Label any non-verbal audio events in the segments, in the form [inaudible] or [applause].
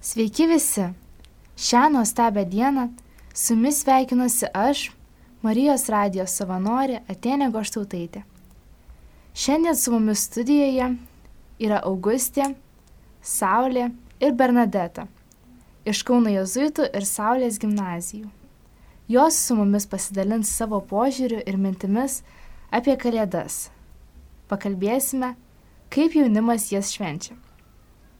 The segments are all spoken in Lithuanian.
Sveiki visi! Šią nuostabią dieną su jumis sveikinuosi aš, Marijos radijos savanorė Atenė Goštautaitė. Šiandien su mumis studijoje yra Augustė, Saulė ir Bernadeta iš Kauno Jėzuitų ir Saulės gimnazijų. Jos su mumis pasidalins savo požiūriu ir mintimis apie Kalėdas. Pakalbėsime, kaip jaunimas jas švenčia.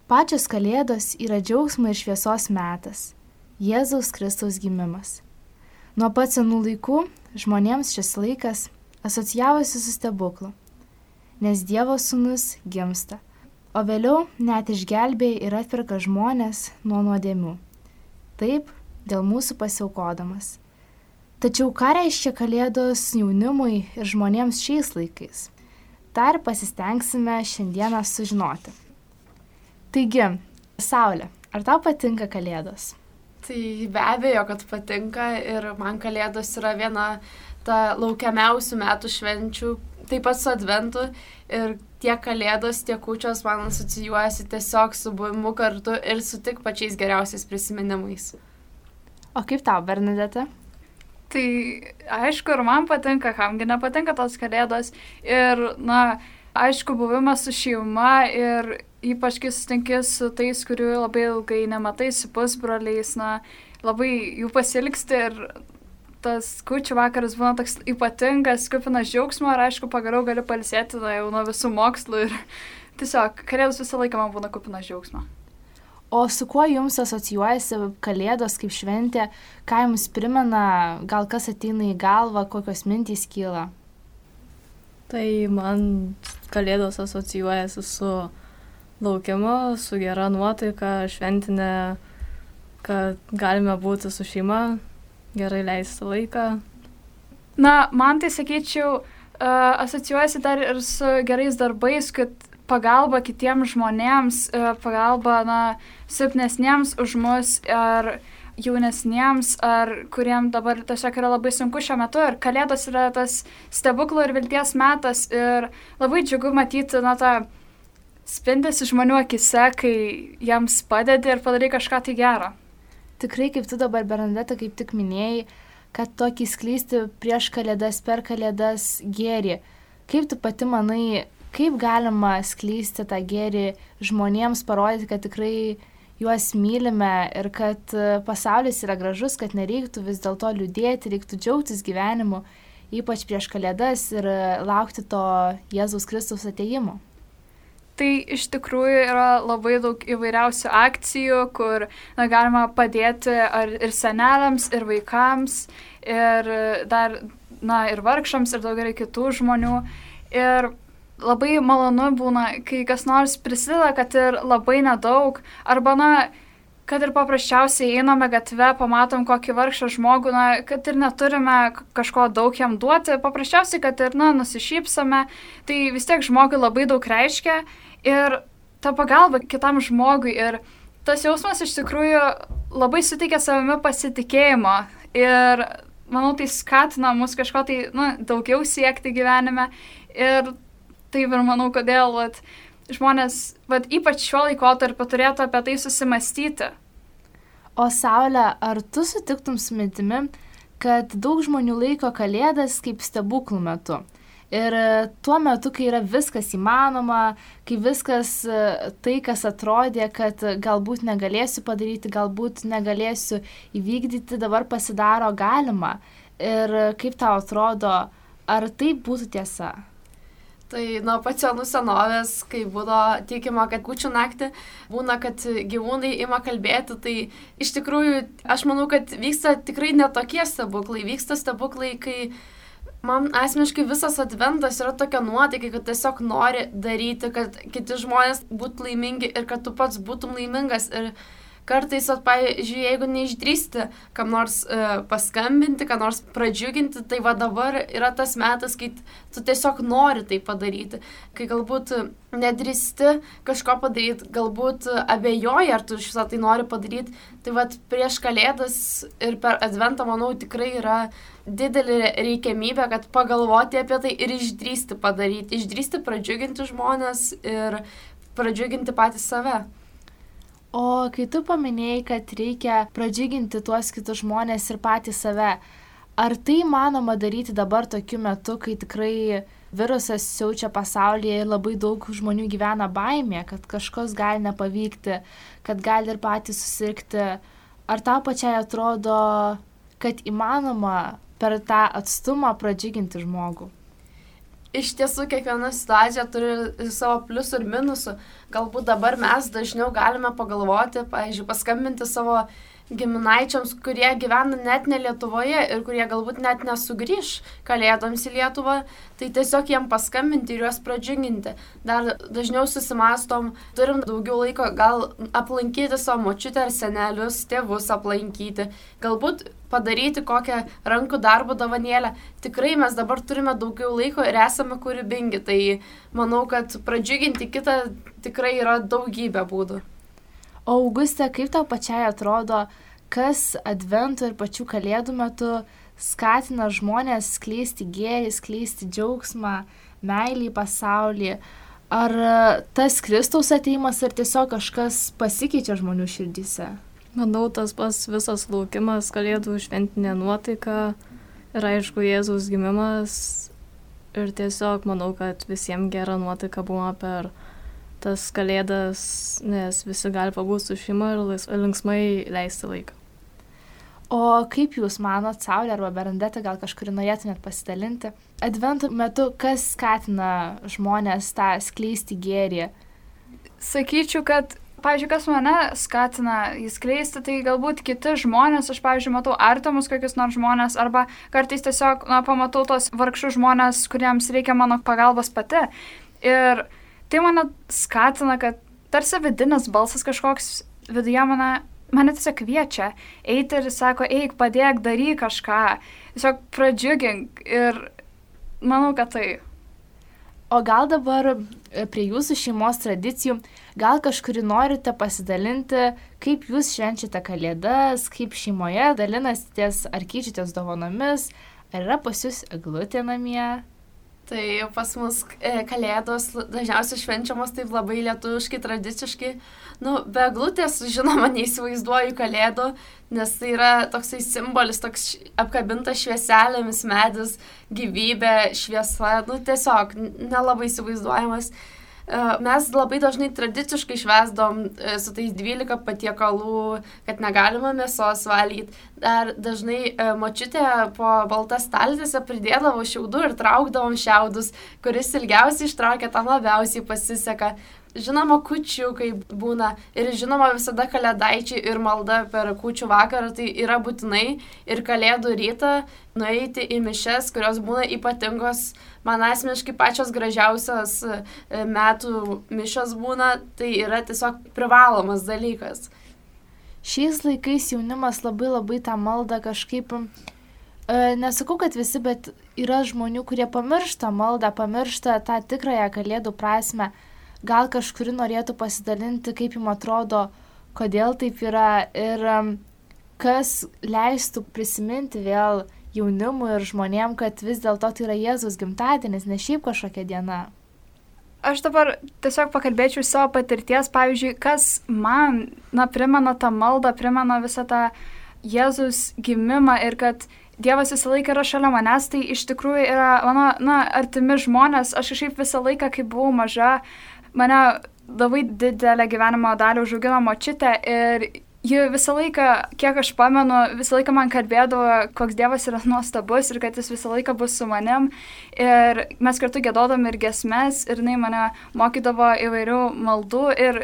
Pačios Kalėdos yra džiaugsmo ir šviesos metas - Jėzaus Kristaus gimimas. Nuo pat senų laikų žmonėms šis laikas asocijavosi su stebuklu, nes Dievo sūnus gimsta, o vėliau net išgelbėja ir atpirka žmonės nuo nuodėmių. Taip, dėl mūsų pasiaukodamas. Tačiau ką reiškia Kalėdos jaunimui ir žmonėms šiais laikais? Ir pasistengsime šiandieną sužinoti. Taigi, Saulė, ar tau patinka Kalėdos? Tai be abejo, kad patinka ir man Kalėdos yra viena ta laukiamiausių metų švenčių, taip pat su Adventu ir tiek Kalėdos, tiek kučios man asocijuojasi tiesiog su buvimu kartu ir su tik pačiais geriausiais prisiminimais. O kaip tau, Bernadette? Tai aišku, ir man patinka, kamgi nepatinka tos Kalėdos ir, na, aišku, buvimas su šeima ir ypač kai sutinki su tais, kurių labai ilgai nematai, su pusbroliais, na, labai jų pasilgsti ir tas kučių vakaras būna toks ypatingas, kupinas džiaugsmo ir aišku, pagaliau gali palsėti na, jau nuo visų mokslų ir [laughs] tiesiog kalėdos visą laiką man būna kupinas džiaugsmo. O su kuo jums asocijuojasi kalėdos kaip šventė, ką jums primena, gal kas ateina į galvą, kokios mintys kyla? Tai man kalėdos asocijuojasi su laukimu, su gera nuotaika, šventinė, kad galime būti su šeima, gerai leisti laiką. Na, man tai sakyčiau, uh, asocijuojasi dar ir su gerais darbais, kad pagalba kitiems žmonėms, uh, pagalba, na, silpnesniems už mus ar jaunesniems, ar kuriem dabar tiesiog yra labai sunku šiuo metu. Ir Kalėdos yra tas stebuklų ir vilties metas. Ir labai džiugu matyti, na, tą spindėsi žmonių akise, kai jiems padedi ir padarai kažką tai gero. Tikrai, kaip tu dabar, Bernadeta, kaip tik minėjai, kad tokį sklysti prieš kalėdas, per kalėdas gėrį. Kaip tu pati manai, kaip galima sklysti tą gėrį žmonėms, parodyti, kad tikrai juos mylime ir kad pasaulis yra gražus, kad nereiktų vis dėlto liūdėti, reiktų džiaugtis gyvenimu, ypač prieš kalėdas ir laukti to Jėzaus Kristaus ateimo. Tai iš tikrųjų yra labai daug įvairiausių akcijų, kur na, galima padėti ar, ir seneliams, ir vaikams, ir dar, na, ir vargšams, ir daugelį kitų žmonių. Ir labai malonu būna, kai kas nors prisideda, kad ir labai nedaug, arba, na, kad ir paprasčiausiai einame gatve, pamatom kokį vargšą žmogų, na, kad ir neturime kažko daug jam duoti, paprasčiausiai, kad ir, na, nusišypsame, tai vis tiek žmogui labai daug reiškia ir ta pagalba kitam žmogui ir tas jausmas iš tikrųjų labai suteikia savimi pasitikėjimo ir manau tai skatina mus kažko tai nu, daugiau siekti gyvenime ir taip ir manau, kodėl vat, žmonės, vat, ypač šiuo laikotarpiu, turėtų apie tai susimastyti. O Saulė, ar tu sutiktum su mintimi, kad daug žmonių laiko kalėdas kaip stebuklų metu? Ir e, tuo metu, kai yra viskas įmanoma, kai viskas e, tai, kas atrodė, kad galbūt negalėsiu padaryti, galbūt negalėsiu įvykdyti, dabar pasidaro galima. Ir kaip tau atrodo, ar tai būtų tiesa? Tai nuo pat senų senovės, kai buvo tikima, kad kučių naktį būna, kad gyvūnai ima kalbėti, tai iš tikrųjų aš manau, kad vyksta tikrai netokie stebuklai. Vyksta stebuklai, kai man asmeniškai visas adventas yra tokia nuotaika, kad tiesiog nori daryti, kad kiti žmonės būtų laimingi ir kad tu pats būtum laimingas. Ir kartais, at, pavyzdžiui, jeigu neišdrįsti kam nors uh, paskambinti, kam nors pradžiuginti, tai va dabar yra tas metas, kai tu tiesiog nori tai padaryti. Kai galbūt nedrįsti kažko padaryti, galbūt abejoji, ar tu šitą tai nori padaryti. Tai va prieš kalėdas ir per adventą, manau, tikrai yra didelė reikiamybė, kad pagalvoti apie tai ir išdrysti padaryti, išdrysti pradžiuginti žmonės ir pradžiuginti patį save. O kai tu paminėjai, kad reikia pradžiuginti tuos kitus žmonės ir patį save, ar tai manoma daryti dabar tokiu metu, kai tikrai virusas siaučia pasaulyje ir labai daug žmonių gyvena baimė, kad kažkas gali nepavykti, kad gali ir patys susirgti. Ar tau pačiai atrodo, kad įmanoma per tą atstumą pradžiuginti žmogų? Iš tiesų kiekviena situacija turi savo pliusų ir minusų. Galbūt dabar mes dažniau galime pagalvoti, pavyzdžiui, paskambinti savo giminaičiams, kurie gyvena net ne Lietuvoje ir kurie galbūt net nesugrįž kalėdoms į Lietuvą, tai tiesiog jiem paskambinti ir juos pradžiuginti. Dar dažniau susimastom, turim daugiau laiko gal aplankyti savo močiutę ar senelius, tėvus aplankyti, galbūt padaryti kokią rankų darbo dovanėlę. Tikrai mes dabar turime daugiau laiko ir esame kūrybingi, tai manau, kad pradžiuginti kitą tikrai yra daugybė būdų. O Auguste, kaip tau pačiai atrodo, kas advento ir pačių kalėdų metu skatina žmonės skleisti gėrį, skleisti džiaugsmą, meilį pasaulį? Ar tas Kristaus ateimas, ar tiesiog kažkas pasikeičia žmonių širdyse? Manau, tas pas visas laukimas, kalėdų šventinė nuotaika ir aišku Jėzaus gimimas. Ir tiesiog manau, kad visiems gera nuotaika buvo per tas kalėdas, nes visi gali pabūti su šeima ir linksmai leisti laiką. O kaip Jūs manot, Saulė arba Berandeta, gal kažkurį norėtumėt pasidalinti? Adventų metu kas skatina žmonės tą skleisti gėrį? Sakyčiau, kad pavyzdžiui, kas mane skatina įskleisti, tai galbūt kiti žmonės, aš, pavyzdžiui, matau artimus kokius nors žmonės, arba kartais tiesiog, na, pamatau tos vargšų žmonės, kuriems reikia mano pagalbos pati. Ir tai mane skatina, kad tarsi vidinis balsas kažkoks viduje mane, mane tiesiog kviečia eiti ir sako, eik, padėk, daryk kažką, tiesiog pradžiugink. Ir manau, kad tai. O gal dabar e, prie jūsų šeimos tradicijų Gal kažkuri norite pasidalinti, kaip jūs švenčiate kalėdas, kaip šeimoje dalinatės ar keičiatės dovanomis, ar yra pas jūs eglutė namie? Tai pas mus e, kalėdos dažniausiai švenčiamos taip labai lietuviškai, tradiciškai. Nu, be glutės, žinoma, [laughs] neįsivaizduoju kalėdų, nes tai yra toksai simbolis, toks apkabintas švieselėmis medis, gyvybė, šviesa, nu tiesiog nelabai įsivaizduojamas. E, mes labai dažnai tradiciškai švesdom e, su tais 12 patiekalų, kad negalima mėsos valgyti. Dar dažnai e, močiutė po baltas staltėse pridėdavo šiaudų ir traukdavom šiaudus, kuris ilgiausiai ištraukia, tam labiausiai pasiseka žinoma, kučiukai būna ir žinoma visada kalėdaičiai ir malda per kučių vakarą, tai yra būtinai ir kalėdų rytą nueiti į mišes, kurios būna ypatingos, man asmeniškai pačios gražiausios e, metų mišos būna, tai yra tiesiog privalomas dalykas. Šiais laikais jaunimas labai labai tą maldą kažkaip e, nesakau, kad visi, bet yra žmonių, kurie pamiršta maldą, pamiršta tą tikrąją kalėdų prasme gal kažkuri norėtų pasidalinti, kaip jums atrodo, kodėl taip yra ir kas leistų prisiminti vėl jaunimui ir žmonėm, kad vis dėlto tai yra Jėzus gimtadienis, ne šiaip kažkokia diena. Aš dabar tiesiog pakalbėčiau savo patirties, pavyzdžiui, kas man, na, primena tą maldą, primena visą tą Jėzus gimimą ir kad Dievas visą laiką yra šalia manęs, tai iš tikrųjų yra mano, na, artimi žmonės. Aš kažkaip visą laiką, kai buvau maža, mane labai didelę gyvenimo dalį užaugino močiutė ir ji visą laiką, kiek aš pamenu, visą laiką man kalbėdavo, koks Dievas yra nuostabus ir kad jis visą laiką bus su manim. Ir mes kartu gėdodom ir gesmes ir jinai mane mokydavo įvairių maldų ir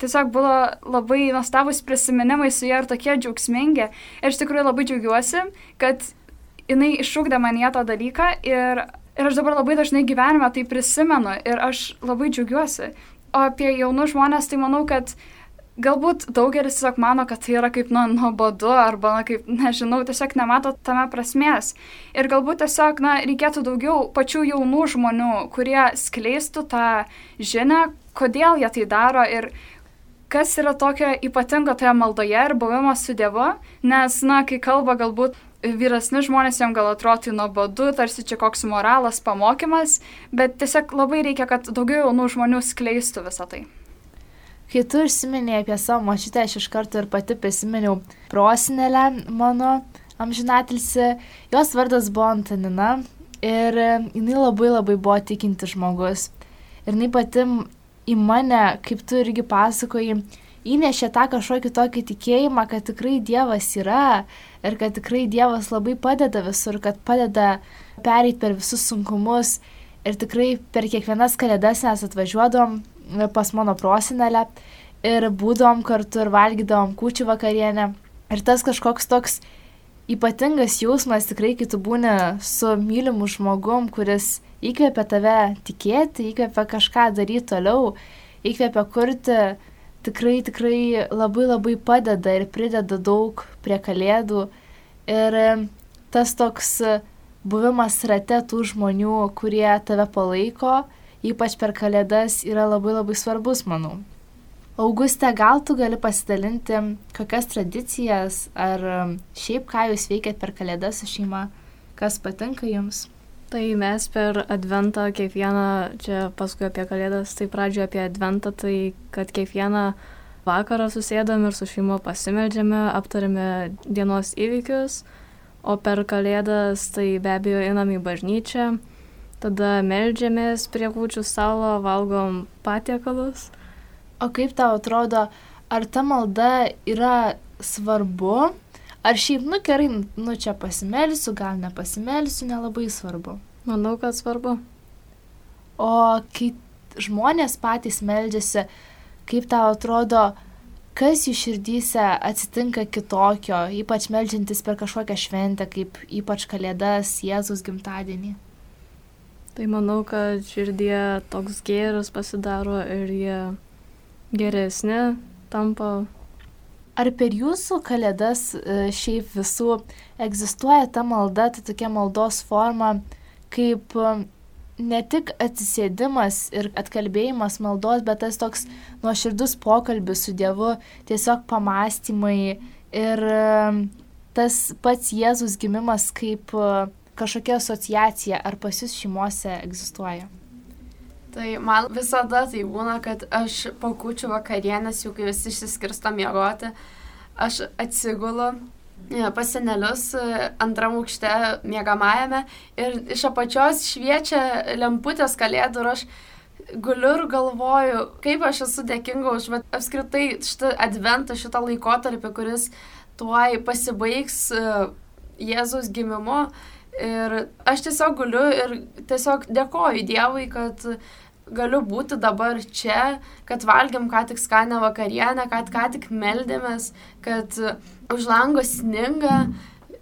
tiesiog buvo labai nuostabus prisiminimai su ja ir tokie džiaugsmingi. Ir iš tikrųjų labai džiaugiuosi, kad jinai iššūkdė man ją tą dalyką ir Ir aš dabar labai dažnai gyvenime tai prisimenu ir aš labai džiaugiuosi. O apie jaunus žmonės, tai manau, kad galbūt daugelis tiesiog mano, kad tai yra kaip nu, nuobodu arba, na, kaip, nežinau, tiesiog nemato tame prasmės. Ir galbūt tiesiog, na, reikėtų daugiau pačių jaunų žmonių, kurie skleistų tą žinę, kodėl jie tai daro ir kas yra tokio ypatingo toje maldoje ir buvimas su Dievu, nes, na, kai kalba galbūt vyresni žmonės jam gal atrodo tai nuobodu, tarsi čia koks moralas, pamokymas, bet tiesiog labai reikia, kad daugiau jaunų žmonių skleistų visą tai. kai tu užsiminėjai apie savo močiutę, aš iš karto ir pati prisiminiau prosinelę mano amžinatilsi. Jos vardas buvo Antanina ir jinai labai labai buvo tikinti žmogus. Ir jinai pati į mane, kaip tu irgi pasakoji, įnešė tą kažkokį tokį tikėjimą, kad tikrai Dievas yra ir kad tikrai Dievas labai padeda visur, kad padeda pereiti per visus sunkumus. Ir tikrai per kiekvienas kalėdas mes atvažiuodom pas mano prosinelę ir būdom kartu ir valgydom kučių vakarienę. Ir tas kažkoks toks ypatingas jausmas tikrai, kai tu būni su mylimu žmogum, kuris įkvėpia tave tikėti, įkvėpia kažką daryti toliau, įkvėpia kurti, tikrai, tikrai labai labai padeda ir prideda daug prie kalėdų. Ir tas toks buvimas rate tų žmonių, kurie tave palaiko, ypač per kalėdas, yra labai labai svarbus, manau. Auguste, gal tu gali pasidalinti, kokias tradicijas ar šiaip ką jūs veikiat per kalėdas su šeima, kas patinka jums? Tai mes per adventą kiekvieną, čia paskui apie kalėdas, tai pradžioje apie adventą, tai kad kiekvieną vakarą susėdam ir su šeima pasimeldžiame, aptarėme dienos įvykius, o per kalėdas tai be abejo einam į bažnyčią, tada meldžiamės prie kūčių stalo, valgom patiekalus. O kaip tau atrodo, ar ta malda yra svarbu, ar šiaip, nu gerai, nu čia pasimelsiu, gal nepasimelsiu, nelabai svarbu. Manau, kad svarbu. O kai žmonės patys meldžiasi, kaip tau atrodo, kas jų širdyse atsitinka kitokio, ypač melžiantis per kažkokią šventę, kaip ypač Kalėdas, Jėzus gimtadienį. Tai manau, kad širdie toks gėris pasidaro ir jie geresni tampa. Ar per jūsų kalėdas e, šiaip visų egzistuoja ta malda, tai tokia maldos forma, kaip ne tik atsisėdimas ir atkalbėjimas maldos, bet tas toks nuoširdus pokalbis su Dievu, tiesiog pamastymai ir tas pats Jėzus gimimas kaip kažkokia asociacija, ar pas jūs šeimose egzistuoja? Tai man visada tai būna, kad aš po kučių vakarienės, jau kai visi išsiskirsta miegoti, aš atsigulu pas senelius e, antram aukšte miegamajame ir iš apačios šviečia lemputės kalėdų ir aš guliu ir galvoju, kaip aš esu dėkinga už apskritai šitą adventą, šitą laikotarpį, kuris tuoj pasibaigs e, Jėzus gimimu. Ir aš tiesiog guliu ir tiesiog dėkoju Dievui, kad galiu būti dabar čia, kad valgiam ką tik skanę vakarienę, kad ką tik meldėmės, kad už lango sninga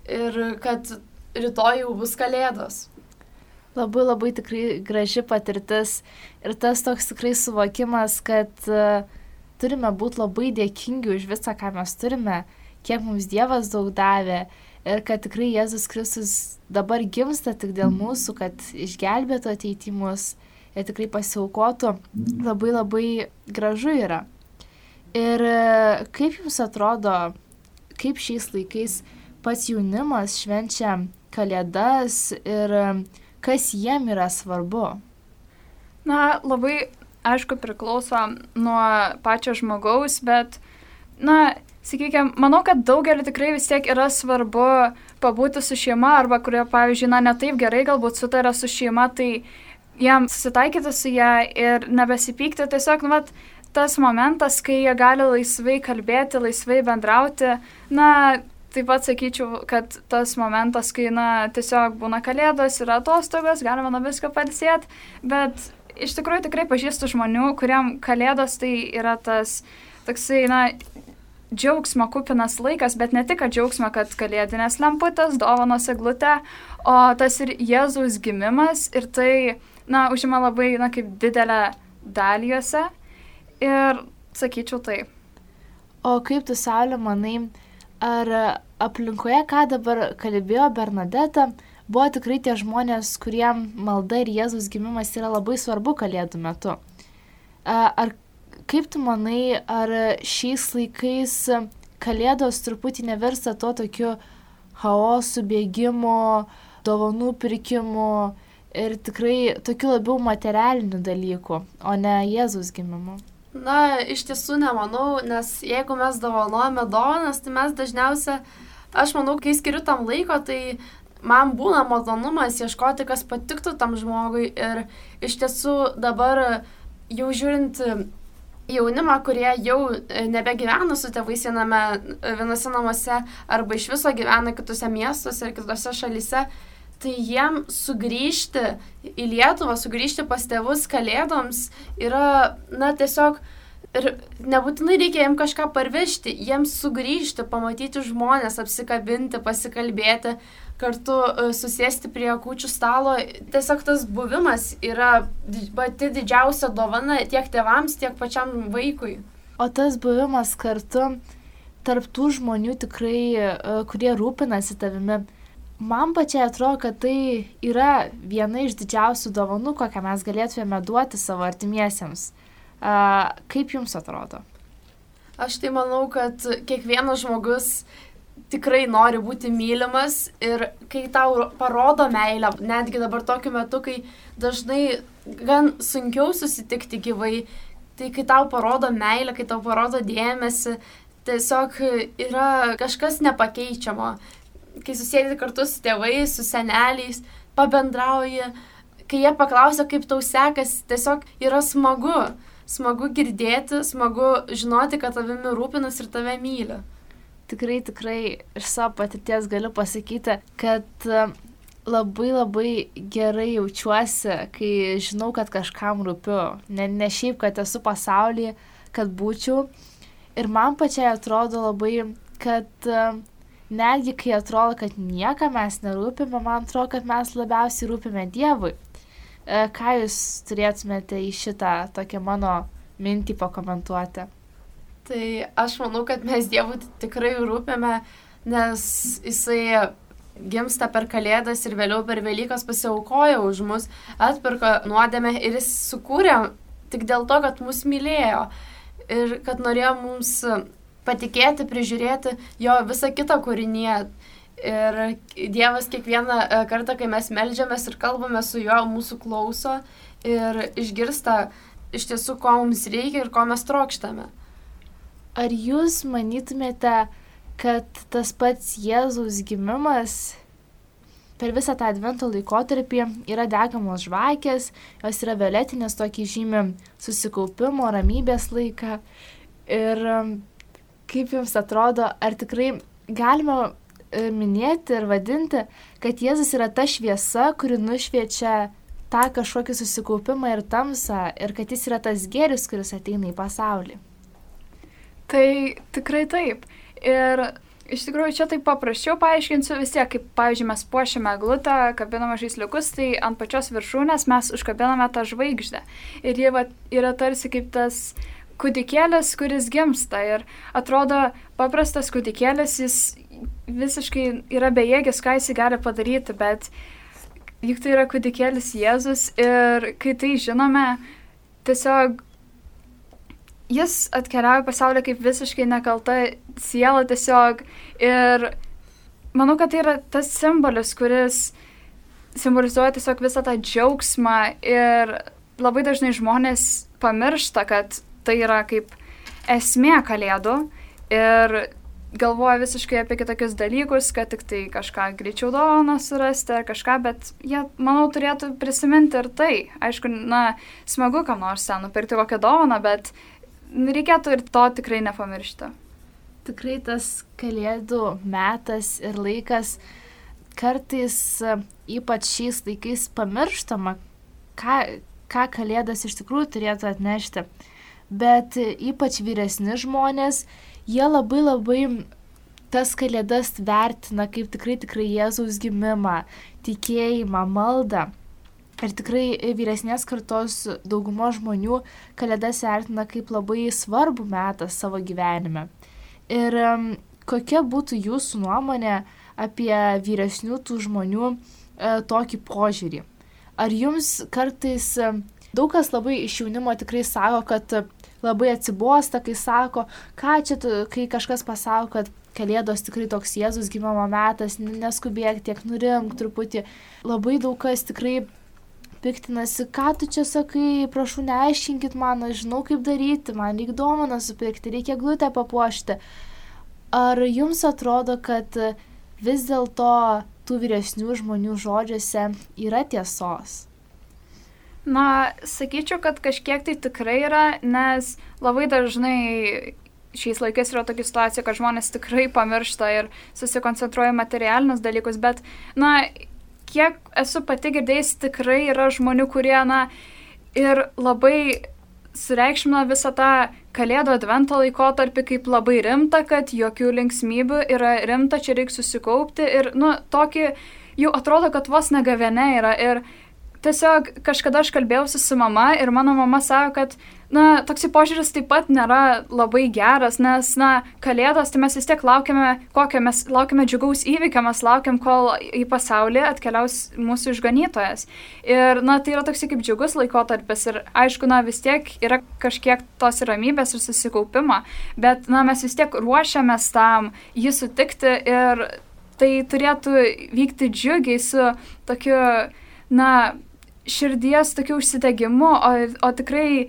ir kad rytoj jau bus kalėdos. Labai labai tikrai graži patirtis ir tas toks tikrai suvokimas, kad uh, turime būti labai dėkingi už visą, ką mes turime, kiek mums Dievas daug davė ir kad tikrai Jėzus Kristus dabar gimsta tik dėl mūsų, kad išgelbėtų ateitimus ir tikrai pasiaukotų, labai labai gražu yra. Ir e, kaip jums atrodo, kaip šiais laikais pats jaunimas švenčia kalėdas ir e, kas jiem yra svarbu? Na, labai aišku priklauso nuo pačio žmogaus, bet, na, sakykime, manau, kad daugeliu tikrai vis tiek yra svarbu pabūti su šeima arba kurie, pavyzdžiui, na, netaip gerai galbūt sutarė su šeima, tai jiem susitaikyti su ją ir nebesipykti, tiesiog, nu, vat, tas momentas, kai jie gali laisvai kalbėti, laisvai bendrauti, na, taip pat sakyčiau, kad tas momentas, kai, na, tiesiog būna kalėdos, yra atostogos, galima nuo visko palsėti, bet iš tikrųjų tikrai pažįstu žmonių, kuriam kalėdos tai yra tas toksai, na, džiaugsmo kupinas laikas, bet ne tik džiaugsmo, kad kalėdinės lemputės, dovanos eglute, o tas ir Jėzaus gimimas ir tai, na, užima labai, na, kaip didelę dalį juose. Ir sakyčiau tai. O kaip tu, Saulė, manai, ar aplinkoje, ką dabar kalbėjo Bernadeta, buvo tikrai tie žmonės, kuriem malda ir Jėzus gimimas yra labai svarbu kalėdų metu? Ar kaip tu manai, ar šiais laikais kalėdos truputį neversta to tokiu chaosu, bėgimu, dovanų pirkimu, ir tikrai tokių labiau materialinių dalykų, o ne Jėzus gimimu. Na, iš tiesų nemanau, nes jeigu mes dovanojame dovanas, tai mes dažniausiai, aš manau, kai skiriu tam laiko, tai man būna malonumas ieškoti, kas patiktų tam žmogui. Ir iš tiesų dabar jau žiūrint jaunimą, kurie jau nebegyvena su tėvais viename, vienose namuose arba iš viso gyvena kitose miestuose ir kitose šalyse, tai jiem sugrįžti į Lietuvą, sugrįžti pas tėvus kalėdoms yra, na, tiesiog ir nebūtinai reikia jiem kažką parvežti, jiems sugrįžti, pamatyti žmonės, apsikabinti, pasikalbėti, kartu e, susėsti prie kūčių stalo. Tiesiog tas buvimas yra pati didžiausia dovana tiek tėvams, tiek pačiam vaikui. O tas buvimas kartu tarp tų žmonių tikrai, e, kurie rūpinasi tavimi, man pačiai atrodo, kad tai yra viena iš didžiausių dovanų, kokią mes galėtume duoti savo artimiesiems. Kaip jums atrodo? Aš tai manau, kad kiekvienas žmogus tikrai nori būti mylimas ir kai tau parodo meilę, netgi dabar tokiu metu, kai dažnai gan sunkiau susitikti gyvai, tai kai tau parodo meilę, kai tau parodo dėmesį, tiesiog yra kažkas nepakeičiamo kai susėdi kartu su tėvais, su seneliais, pabendrauji, kai jie paklausia, kaip tau sekasi, tiesiog yra smagu. Smagu girdėti, smagu žinoti, kad tavimi rūpinas ir tave myli. Tikrai, tikrai iš savo patirties galiu pasakyti, kad e, labai labai gerai jaučiuosi, kai žinau, kad kažkam rūpiu. Ne, ne šiaip, kad esu pasaulyje, kad būčiau. Ir man pačiai atrodo labai, kad uh, netgi kai atrodo, kad niekam mes nerūpime, man atrodo, kad mes labiausiai rūpime Dievui. E, ką jūs turėtumėte į šitą tokią mano mintį pakomentuoti? Tai aš manau, kad mes Dievui tikrai rūpime, nes jisai gimsta per Kalėdas ir vėliau per Velykas pasiaukojo už mus, atpirko nuodėmę ir jis sukūrė tik dėl to, kad mus mylėjo ir kad norėjo mums patikėti, prižiūrėti jo visą kitą kūrinį. Ir Dievas kiekvieną e, kartą, kai mes melžiamės ir kalbame su juo, mūsų klauso ir išgirsta iš tiesų, ko mums reikia ir ko mes trokštame. Ar jūs manytumėte, kad tas pats Jėzaus gimimas per visą tą advento laikotarpį yra degamos žvakės, jos yra violetinės, tokį žymį susikaupimo, ramybės laiką. Ir kaip jums atrodo, ar tikrai galima e, minėti ir vadinti, kad Jėzus yra ta šviesa, kuri nušviečia tą kažkokį susikaupimą ir tamsą ir kad jis yra tas gėris, kuris ateina į pasaulį. Tai tikrai taip. Ir iš tikrųjų čia taip paprasčiau paaiškinsiu vis tiek, kaip pavyzdžiui mes puošiame glutę, kabiname žaisliukus, tai ant pačios viršūnės mes užkabiname tą žvaigždę. Ir ji va, yra tarsi kaip tas kūdikėlis, kuris gimsta ir atrodo paprastas kūdikėlis, jis visiškai yra bejėgis, ką jis gali padaryti, bet juk tai yra kūdikėlis Jėzus ir kai tai žinome, tiesiog jis atkeliauja pasaulį kaip visiškai nekalta siela tiesiog ir manau, kad tai yra tas simbolis, kuris simbolizuoja tiesiog visą tą džiaugsmą ir labai dažnai žmonės pamiršta, kad tai yra kaip esmė kalėdų ir galvoja visiškai apie kitokius dalykus, kad tik tai kažką greičiau dovaną surasti ar kažką, bet jie, manau, turėtų prisiminti ir tai. Aišku, na, smagu kam nors ten nupirkti kokią dovaną, bet reikėtų ir to tikrai nepamiršti. Tikrai tas kalėdų metas ir laikas kartais, ypač šiais laikais, pamirštama, ką, ką kalėdas iš tikrųjų turėtų atnešti bet ypač vyresni žmonės, jie labai labai tas kalėdas vertina kaip tikrai tikrai Jėzaus gimimą, tikėjimą, maldą. Ir tikrai vyresnės kartos dauguma žmonių kalėdas vertina kaip labai svarbų metą savo gyvenime. Ir kokia būtų jūsų nuomonė apie vyresnių tų žmonių e, tokį požiūrį? Ar jums kartais daug kas labai iš jaunimo tikrai sako, kad labai atsibosta, kai sako, ką čia tu, kai kažkas pasako, kad Kalėdos tikrai toks Jėzus gimimo metas, neskubėk tiek nurimk truputį. Labai daug kas tikrai piktinasi, ką tu čia sakai, prašau, neaiškinkit man, aš žinau, kaip daryti, man reikia dovaną supirkti, reikia glutę papuošti. Ar jums atrodo, kad vis dėlto tų vyresnių žmonių žodžiuose yra tiesos? Na, sakyčiau, kad kažkiek tai tikrai yra, nes labai dažnai šiais laikais yra tokia situacija, kad žmonės tikrai pamiršta ir susikoncentruoja materialinius dalykus, bet, na, kiek esu pati girdėjęs, tikrai yra žmonių, kurie, na, ir labai sureikšmina visą tą kalėdų advento laikotarpį kaip labai rimta, kad jokių linksmybių yra rimta, čia reikia susikaupti ir, nu, tokį jau atrodo, kad vos negavene yra ir tiesiog kažkada aš kalbėjausi su mama ir mano mama sako, kad, na, toksai požiūris taip pat nėra labai geras, nes, na, kalėdos, tai mes vis tiek laukiame, kokio mes laukiame džiugaus įvykio, mes laukiam, kol į pasaulį atkeliaus mūsų išganytojas. Ir, na, tai yra toksai kaip džiugus laikotarpis ir, aišku, na, vis tiek yra kažkiek tos ramybės ir susikaupimo, bet, na, mes vis tiek ruošiamės tam jį sutikti ir tai turėtų vykti džiugiai su tokiu, na, širdies tokiu užsidegimu, o, o tikrai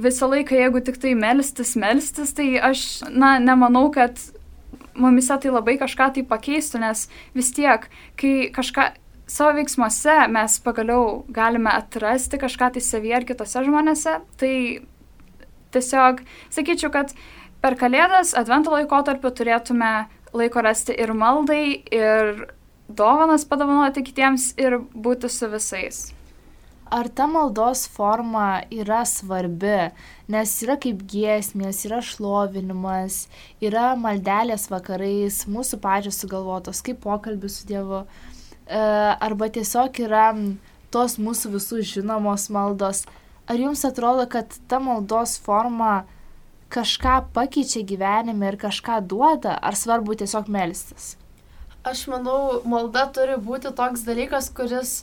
visą laiką, jeigu tik tai melstis, melstis, tai aš, na, nemanau, kad mumise tai labai kažką tai pakeistų, nes vis tiek, kai kažką savo veiksmuose mes pagaliau galime atrasti kažką tai savyje ar kitose žmonėse, tai tiesiog sakyčiau, kad per Kalėdas, Advento laikotarpiu turėtume laiko rasti ir maldai, ir dovanas padovanoti kitiems ir būti su visais ar ta maldos forma yra svarbi, nes yra kaip giesmės, yra šlovinimas, yra maldelės vakarais, mūsų pačios sugalvotos, kaip pokalbis su Dievu, e, arba tiesiog yra tos mūsų visų žinomos maldos. Ar jums atrodo, kad ta maldos forma kažką pakeičia gyvenime ir kažką duoda, ar svarbu tiesiog melstis? Aš manau, malda turi būti toks dalykas, kuris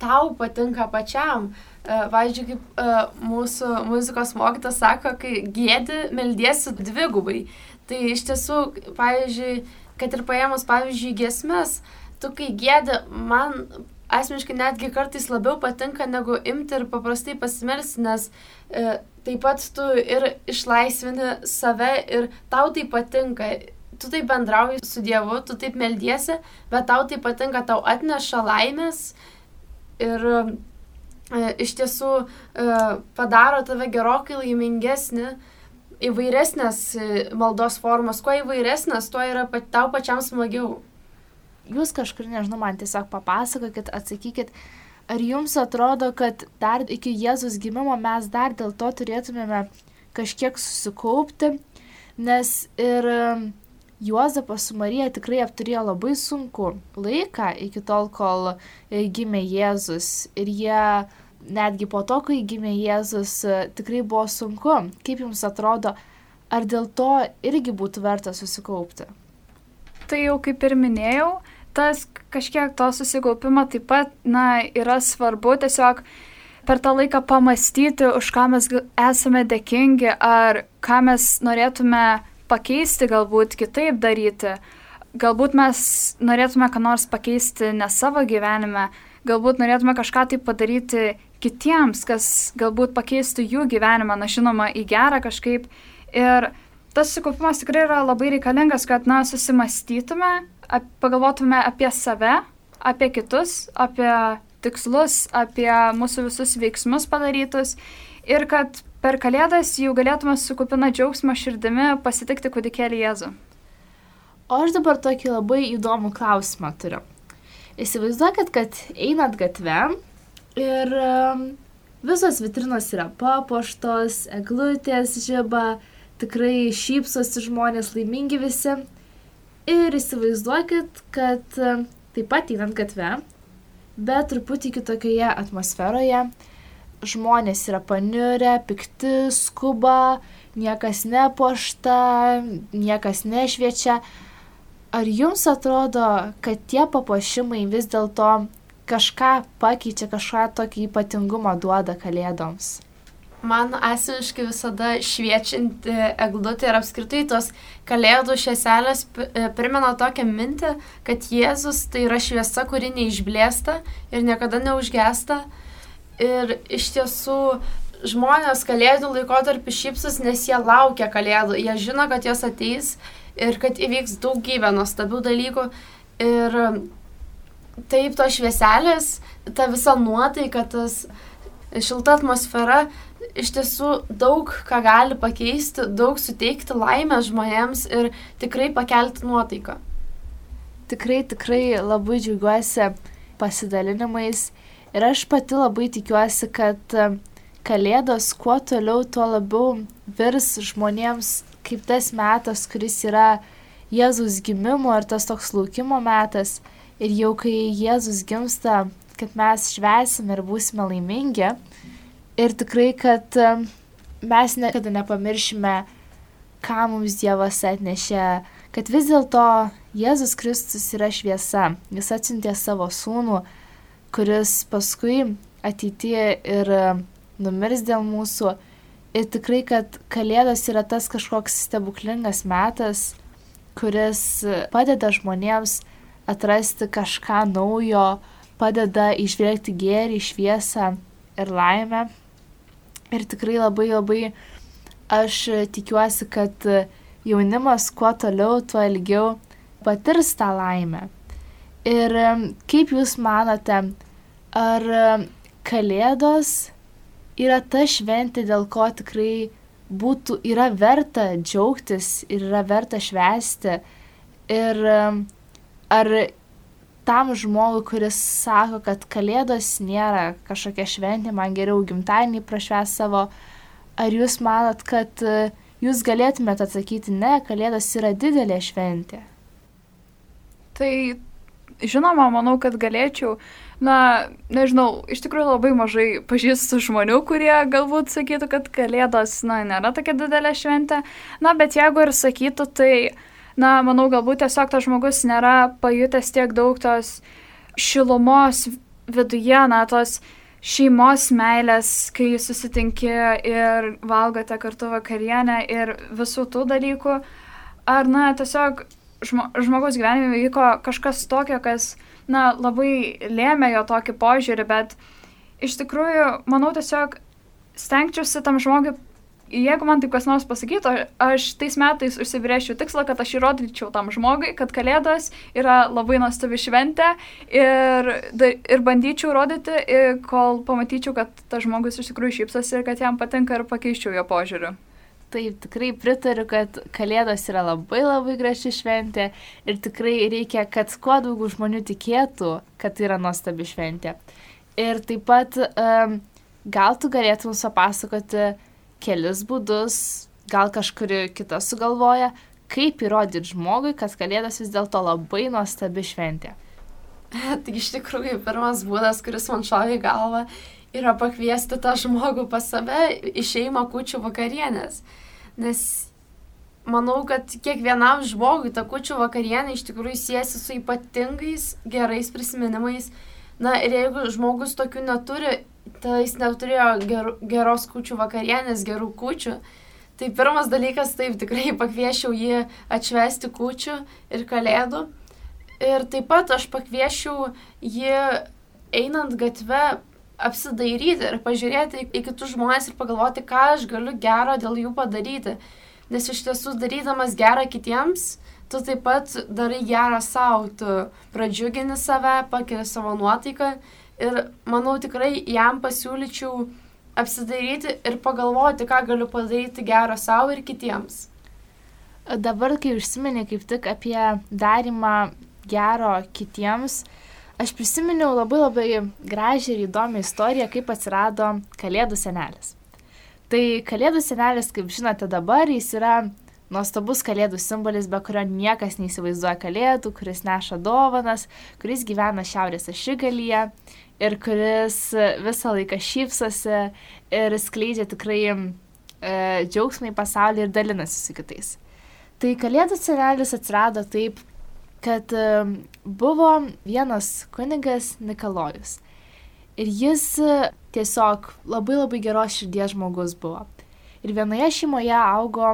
tau patinka pačiam. E, pavyzdžiui, kaip uh, mūsų muzikos mokytas sako, kai gėdi, meldiesi dvigubai. Tai iš tiesų, pavyzdžiui, kad ir paėmus, pavyzdžiui, gesmes, tu kai gėdi, man asmeniškai netgi kartais labiau patinka negu imti ir paprastai pasimelsti, nes e, taip pat tu ir išlaisvini save ir tau tai patinka. Tu taip bendrauji su Dievu, tu taip meldiesi, bet tau tai patinka, tau atneša laimės, ir e, iš tiesų e, padaro tave gerokai laimingesnį. Įvairesnės e, maldos formos, kuo įvairesnės, tuo yra tau pačiam smagiau. Jūs kažkur, nežinau, man tiesiog papasakokit, atsakykit, ar jums atrodo, kad dar iki Jėzus gimimo mes dar dėl to turėtumėme kažkiek susikaupti, nes ir Juozapas su Marija tikrai apturėjo labai sunku laiką iki tol, kol e, gimė Jėzus. Ir jie netgi po to, kai gimė Jėzus, e, tikrai buvo sunku. Kaip jums atrodo, ar dėl to irgi būtų verta susikaupti? Tai jau kaip ir minėjau, tas kažkiek to susikaupimo taip pat, na, yra svarbu tiesiog per tą laiką pamastyti, už ką mes esame dėkingi, ar ką mes norėtume pakeisti, galbūt kitaip daryti. Galbūt mes norėtume ką nors pakeisti ne savo gyvenime, galbūt norėtume kažką tai padaryti kitiems, kas galbūt pakeistų jų gyvenimą, na žinoma, į gerą kažkaip. Ir tas susikaupimas tikrai yra labai reikalingas, kad, na, susimastytume, ap, pagalvotume apie save, apie kitus, apie tikslus, apie mūsų visus veiksmus padarytus ir kad Per Kalėdas jau galėtume su kupina džiaugsmo širdimi pasitikti kūdikėlį Jėzų. O aš dabar tokį labai įdomų klausimą turiu. Įsivaizduokit, kad einat gatve ir visos vitrinos yra papuoštos, eglutės žyba, tikrai šypsosi žmonės, laimingi visi. Ir įsivaizduokit, kad taip pat einant gatve, bet truputį kitokioje atmosferoje žmonės yra paniurę, pikti, skuba, niekas nepošta, niekas nešviečia. Ar jums atrodo, kad tie papuošimai vis dėlto kažką pakeičia, kažką tokį ypatingumą duoda kalėdoms? Man asmeniškai visada šviečianti eglutė ir apskritai tos kalėdų švieselės e, primena tokią mintį, kad Jėzus tai yra šviesa, kuri neišblėsta ir niekada neužgesta Ir iš tiesų žmonės kalėdų laikotarpį šypsus, nes jie laukia kalėdų, jie žino, kad jos ateis ir kad įvyks daugybė nuostabių dalykų. Ir taip to švieselės, ta visa nuotaika, tas šilta atmosfera iš tiesų daug ką gali pakeisti, daug suteikti laimę žmonėms ir tikrai pakelti nuotaiką. Tikrai, tikrai labai džiaugiuosi pasidalinimais ir aš pati labai tikiuosi, kad Kalėdos kuo toliau, tuo labiau virs žmonėms kaip tas metas, kuris yra Jėzus gimimo ir tas toks laukimo metas. Ir jau kai Jėzus gimsta, kad mes švesime ir būsime laimingi. Ir tikrai, kad mes niekada nepamiršime, ką mums Dievas atnešė, kad vis dėlto Jėzus Kristus yra šviesa. Jis atsintė savo sūnų, kuris paskui ateityje ir numirs dėl mūsų. Ir tikrai, kad Kalėdos yra tas kažkoks stebuklingas metas, kuris padeda žmonėms atrasti kažką naujo, padeda išvelgti gėrį, šviesą ir laimę. Ir tikrai labai labai aš tikiuosi, kad jaunimas kuo toliau, tuo ilgiau patirs tą laimę. Ir kaip Jūs manote, ar Kalėdos yra ta šventė, dėl ko tikrai būtų, yra verta džiaugtis ir yra verta švęsti. Ir ar tam žmogui, kuris sako, kad kalėdos nėra kažkokia šventė, man geriau gimtadienį prašves savo, ar jūs manot, kad uh, jūs galėtumėte atsakyti, ne, kalėdos yra didelė šventė? Tai žinoma, manau, kad galėčiau. Na, nežinau, iš tikrųjų labai mažai pažįstu žmonių, kurie galbūt sakytų, kad Kalėdos, na, nėra tokia didelė šventė. Na, bet jeigu ir sakytų, tai, na, manau, galbūt tiesiog tas žmogus nėra pajutęs tiek daug tos šilumos viduje, na, tos šeimos meilės, kai susitinki ir valgote kartu vakarienę ir visų tų dalykų. Ar, na, tiesiog žmo, žmogaus gyvenime vyko kažkas tokio, kas na, labai lėmė jo tokį požiūrį, bet iš tikrųjų, manau, tiesiog stengčiausi tam žmogui, jeigu man taip kas nors pasakytų, aš tais metais užsibrėžčiau tikslą, kad aš įrodyčiau tam žmogui, kad Kalėdos yra labai nuostabi šventė ir, ir bandyčiau rodyti, kol pamatyčiau, kad tas žmogus iš tikrųjų šypsosi ir kad jam patinka ir pakeičiau jo požiūrį. Taip, tikrai pritariu, kad Kalėdos yra labai labai graži šventė ir tikrai reikia, kad kuo daugiau žmonių tikėtų, kad tai yra nuostabi šventė. Ir taip pat um, gal tu galėtum papasakoti kelis būdus, gal kažkuri kita sugalvoja, kaip įrodyti žmogui, kad Kalėdos vis dėlto labai nuostabi šventė. [laughs] Tai iš tikrųjų pirmas būdas, kuris man šovė į galvą, yra pakviesti tą žmogų pas save į šeimą kučių vakarienės. Nes manau, kad kiekvienam žmogui ta kučių vakarienė iš tikrųjų siejasi su ypatingais gerais prisiminimais. Na ir jeigu žmogus tokių neturi, tai jis neturėjo ger, geros kučių vakarienės, gerų kučių, tai pirmas dalykas, taip tikrai pakviešiau jį atšvesti kučių ir kalėdų. Ir taip pat aš pakviešiau jį einant gatve apsidairyti ir pažiūrėti į kitus žmonės ir pagalvoti, ką aš galiu gero dėl jų padaryti. Nes iš tiesų darydamas gerą kitiems, tu taip pat darai gerą savo, tu pradžiugini save, pakeli savo nuotaiką ir manau tikrai jam pasiūlyčiau apsidairyti ir pagalvoti, ką galiu padaryti gero savo ir kitiems. Dabar, kai užsiminė kaip tik apie darimą gero kitiems, uh, aš prisiminiau labai labai gražią ir įdomią istoriją, kaip atsirado Kalėdų senelis. Tai Kalėdų senelis, kaip žinote dabar, jis yra nuostabus Kalėdų simbolis, be kurio niekas neįsivaizduoja Kalėdų, kuris neša dovanas, kuris gyvena Šiaurės ašigalyje ir kuris visą laiką šypsosi ir skleidžia tikrai e, džiaugsmą į pasaulį ir dalinasi su kitais. Tai Kalėdų senelis atsirado taip, kad buvo vienas kunigas Nikolojus. Ir jis e, tiesiog labai labai geros širdies žmogus buvo. Ir vienoje šeimoje augo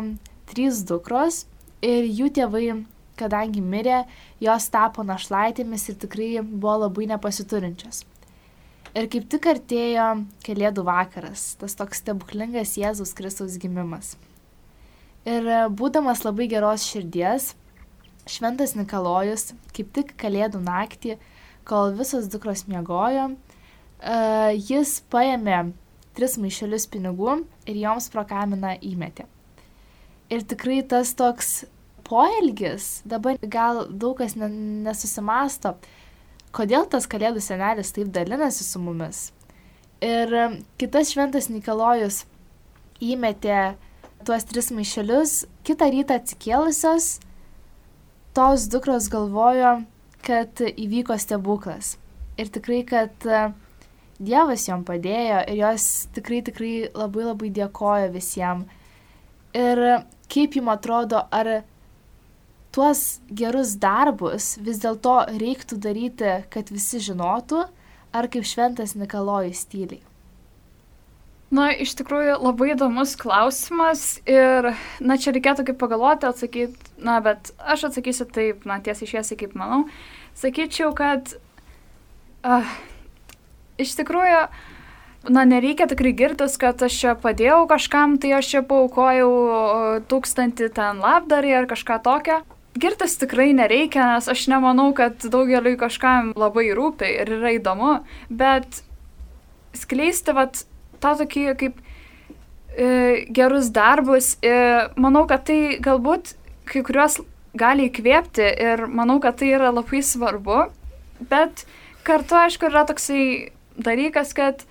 trys dukros ir jų tėvai, kadangi mirė, jos tapo našlaitėmis ir tikrai buvo labai nepasiturinčios. Ir kaip tik artėjo Kalėdų vakaras, tas toks stebuklingas Jėzus Kristaus gimimas. Ir būdamas labai geros širdies, Šventas Nikolojus kaip tik Kalėdų naktį, kol visos dukros miegojo, uh, jis paėmė tris maišelius pinigų ir joms pro kaminą įmetė. Ir tikrai tas toks poelgis, dabar gal daug kas ne, nesusimasto, kodėl tas kalėdų senelis taip dalinasi su mumis. Ir kitas šventas Nikolojus įmetė tuos tris maišelius, kitą rytą atsikėlusios, tos dukros galvojo, kad įvyko stebuklas. Ir tikrai, kad e, Dievas jom padėjo ir jos tikrai, tikrai labai labai dėkoja visiems. Ir kaip jums atrodo, ar tuos gerus darbus vis dėlto reiktų daryti, kad visi žinotų, ar kaip šventas Nikolojus tyliai? Na, iš tikrųjų labai įdomus klausimas ir, na, čia reikėtų kaip pagalvoti, atsakyti, na, bet aš atsakysiu taip, na, tiesiai išviesiai, kaip manau. Sakyčiau, kad uh, iš tikrųjų, na, nereikia tikrai girtis, kad aš čia padėjau kažkam, tai aš čia paukojau tūkstantį ten labdarį ar kažką tokio. Girtis tikrai nereikia, nes aš nemanau, kad daugeliui kažkam labai rūpi ir yra įdomu, bet skleisti, vat, tą tokį kaip e, gerus darbus. E, manau, kad tai galbūt kai kuriuos gali įkvėpti ir manau, kad tai yra labai svarbu, bet kartu, aišku, yra toksai dalykas, kad,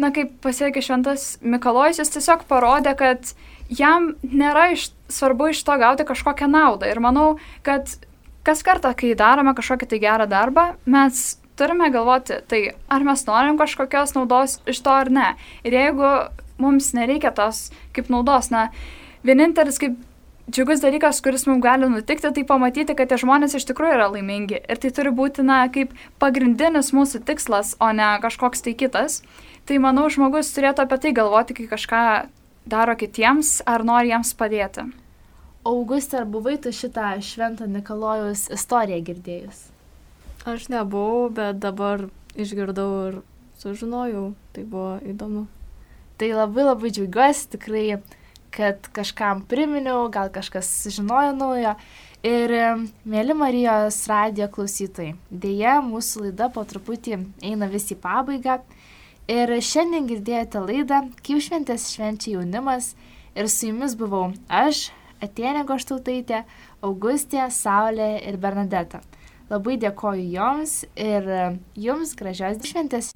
na, kaip pasiekė šventas Mikalojus, jis tiesiog parodė, kad jam nėra iš, svarbu iš to gauti kažkokią naudą. Ir manau, kad kas kartą, kai darome kažkokį tai gerą darbą, mes turime galvoti, tai ar mes norim kažkokios naudos iš to ar ne. Ir jeigu mums nereikia tos kaip naudos, na, vienintelis kaip džiugus dalykas, kuris mums gali nutikti, tai pamatyti, kad tie žmonės iš tikrųjų yra laimingi. Ir tai turi būti, na, kaip pagrindinis mūsų tikslas, o ne kažkoks tai kitas. Tai manau, žmogus turėtų apie tai galvoti, kai kažką daro kitiems ar nori jiems padėti. Augustė, ar buvai tu šitą šventą Nikolojus istoriją girdėjus? Aš nebuvau, bet dabar išgirdau ir sužinojau, tai buvo įdomu. Tai labai labai džiaugiuosi tikrai, kad kažkam priminiau, gal kažkas sužinojo naujo. Ir mėly Marijos radijo klausytojai, dėja, mūsų laida po truputį eina vis į pabaigą. Ir šiandien girdėjote laidą, kaip šventės švenčia jaunimas. Ir su jumis buvau aš, Atenė Goštautaitė, Augustė, Saulė ir Bernadeta. Labai dėkoju joms ir jums gražios šventės.